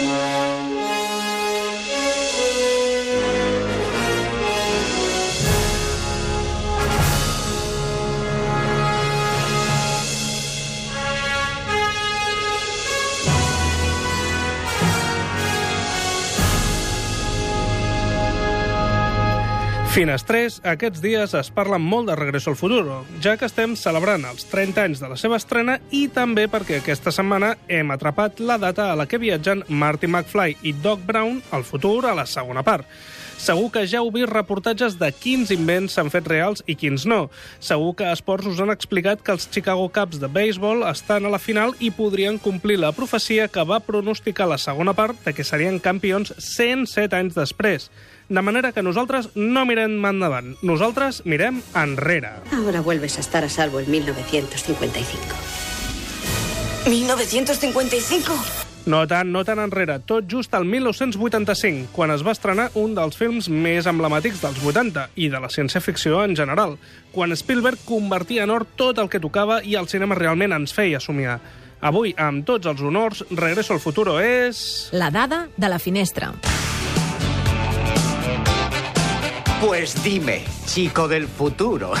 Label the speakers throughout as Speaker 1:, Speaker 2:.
Speaker 1: Bye. Finestrés, aquests dies es parla molt de Regreso al Futuro, ja que estem celebrant els 30 anys de la seva estrena i també perquè aquesta setmana hem atrapat la data a la que viatgen Marty McFly i Doc Brown al futur a la segona part. Segur que ja heu vist reportatges de quins invents s'han fet reals i quins no. Segur que a Esports us han explicat que els Chicago Cubs de béisbol estan a la final i podrien complir la profecia que va pronosticar la segona part de que serien campions 107 anys després. De manera que nosaltres no mirem endavant, nosaltres mirem enrere.
Speaker 2: Ahora vuelves a estar a salvo en 1955.
Speaker 3: ¿1955?
Speaker 1: No tant, no tant enrere, tot just al 1985, quan es va estrenar un dels films més emblemàtics dels 80 i de la ciència-ficció en general, quan Spielberg convertia en or tot el que tocava i el cinema realment ens feia somiar. Avui, amb tots els honors, Regreso al Futuro és...
Speaker 4: La dada de la finestra.
Speaker 5: Pues dime, chico del futuro.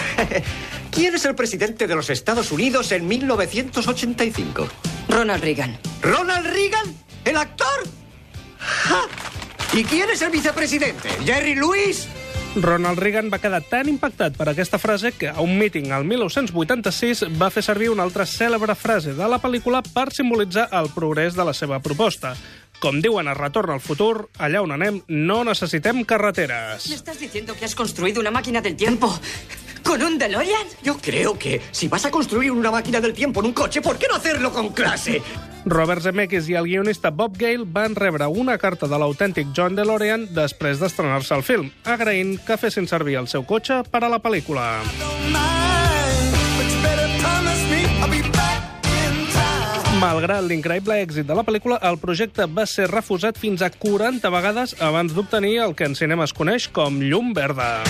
Speaker 5: ¿Quién es el presidente de los Estados Unidos en 1985?
Speaker 3: Ronald Reagan.
Speaker 5: ¿Ronald Reagan? ¿El actor? ¡Ja! ¿Y quién es el vicepresidente? ¿Jerry Lewis?
Speaker 1: Ronald Reagan va quedar tan impactat per aquesta frase que a un míting al 1986 va fer servir una altra cèlebre frase de la pel·lícula per simbolitzar el progrés de la seva proposta. Com diuen a Retorn al futur, allà on anem no necessitem carreteres.
Speaker 3: ¿Me estás diciendo que has construido una máquina del tiempo con un DeLorean?
Speaker 5: Yo creo que si vas a construir una máquina del tiempo en un coche, ¿por qué no hacerlo con clase?
Speaker 1: Robert Zemeckis i el guionista Bob Gale van rebre una carta de l'autèntic John DeLorean després d'estrenar-se el film, agraint que fessin servir el seu cotxe per a la pel·lícula. Malgrat l'increïble èxit de la pel·lícula, el projecte va ser refusat fins a 40 vegades abans d'obtenir el que en cinema es coneix com llum verda.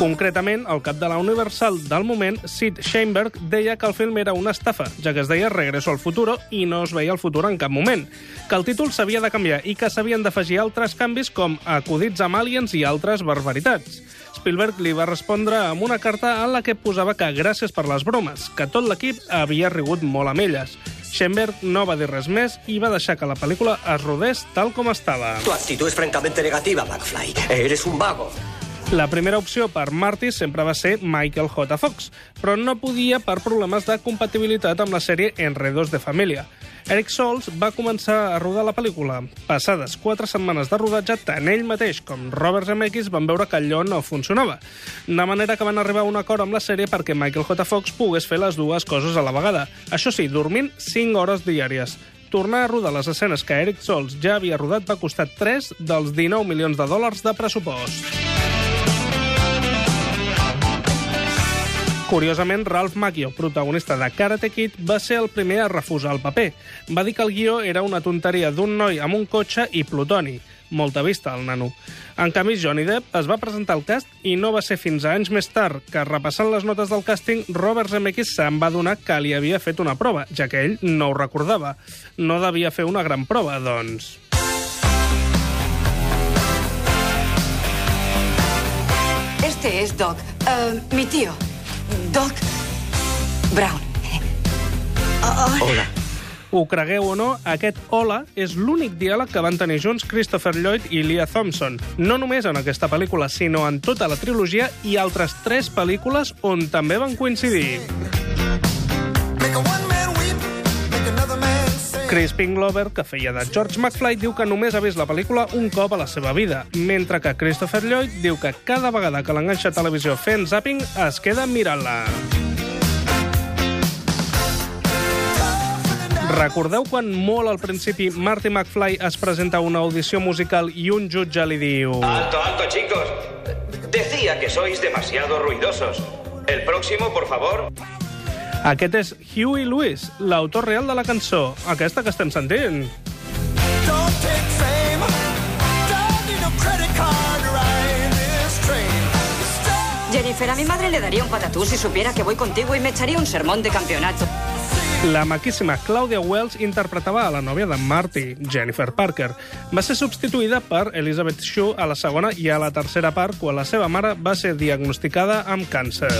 Speaker 1: Concretament, el cap de la Universal del moment, Sid Sheinberg, deia que el film era una estafa, ja que es deia Regreso al futuro i no es veia el futur en cap moment, que el títol s'havia de canviar i que s'havien d'afegir altres canvis com acudits amb aliens i altres barbaritats. Spielberg li va respondre amb una carta en la que posava que gràcies per les bromes, que tot l'equip havia rigut molt amb elles. Schoenberg no va dir res més i va deixar que la pel·lícula es rodés tal com estava.
Speaker 5: Tu actitud es francamente negativa, McFly. Eres un vago.
Speaker 1: La primera opció per Marty sempre va ser Michael J. Fox, però no podia per problemes de compatibilitat amb la sèrie Enredos de Família. Eric Sols va començar a rodar la pel·lícula. Passades quatre setmanes de rodatge, tant ell mateix com Robert Zemeckis van veure que allò no funcionava. De manera que van arribar a un acord amb la sèrie perquè Michael J. Fox pogués fer les dues coses a la vegada. Això sí, dormint 5 hores diàries. Tornar a rodar les escenes que Eric Sols ja havia rodat va costar 3 dels 19 milions de dòlars de pressupost. Curiosament, Ralph Macchio, protagonista de Karate Kid, va ser el primer a refusar el paper. Va dir que el guió era una tonteria d'un noi amb un cotxe i plutoni. Molta vista, el nano. En canvi, Johnny Depp es va presentar al cast i no va ser fins a anys més tard que, repassant les notes del càsting, Robert Zemeckis se'n va donar que li havia fet una prova, ja que ell no ho recordava. No devia fer una gran prova, doncs.
Speaker 3: Este es Doc, eh, mi tío. Doc Brown.
Speaker 5: Hola.
Speaker 1: Ho cregueu o no, aquest Hola és l'únic diàleg que van tenir junts Christopher Lloyd i Leah Thompson. No només en aquesta pel·lícula, sinó en tota la trilogia i altres tres pel·lícules on també van coincidir. Crispin Glover, que feia de George McFly, diu que només ha vist la pel·lícula un cop a la seva vida, mentre que Christopher Lloyd diu que cada vegada que l'enganxa a televisió fent zapping es queda mirant-la. Recordeu quan molt al principi Marty McFly es presenta a una audició musical i un jutge li diu...
Speaker 6: Alto, alto, chicos. Decía que sois demasiado ruidosos. El próximo, por favor.
Speaker 1: Aquest és Huey Lewis, l'autor real de la cançó, aquesta que estem sentint.
Speaker 3: Jennifer, a mi madre le daría un patatús si supiera que voy contigo y me echaría un sermón de campeonato.
Speaker 1: La maquíssima Claudia Wells interpretava a la nòvia de Marty, Jennifer Parker. Va ser substituïda per Elizabeth Shue a la segona i a la tercera part quan la seva mare va ser diagnosticada amb càncer.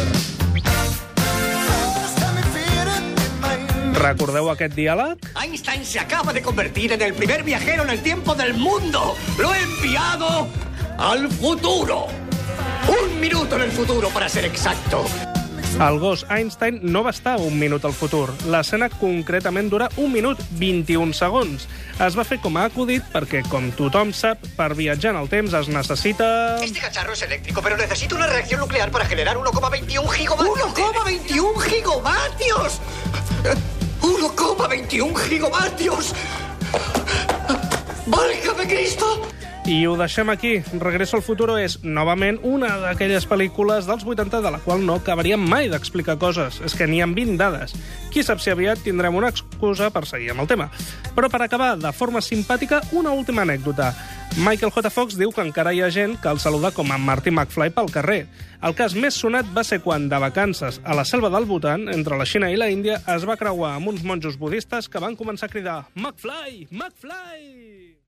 Speaker 1: Recordeu aquest diàleg?
Speaker 5: Einstein se acaba de convertir en el primer viajero en el tiempo del mundo. Lo he enviado al futuro. Un minuto en el futuro, para ser exacto.
Speaker 1: El gos Einstein no va estar un minut al futur. L'escena concretament dura un minut 21 segons. Es va fer com a acudit perquè, com tothom sap, per viatjar en el temps es necessita...
Speaker 5: Este cacharro es eléctrico, pero necesita una reacción nuclear para generar 1,21 gigavatios. ¡1,21 gigavatios! ¡1,21 gigavatios! ¡Válgame Cristo!
Speaker 1: I ho deixem aquí. Regreso al futuro és, novament, una d'aquelles pel·lícules dels 80 de la qual no acabaríem mai d'explicar coses. És que n'hi ha 20 dades. Qui sap si aviat tindrem una excusa per seguir amb el tema. Però per acabar de forma simpàtica, una última anècdota. Michael J. Fox diu que encara hi ha gent que el saluda com a Marty McFly pel carrer. El cas més sonat va ser quan, de vacances a la selva del Bhutan, entre la Xina i la Índia, es va creuar amb uns monjos budistes que van començar a cridar «McFly! McFly!»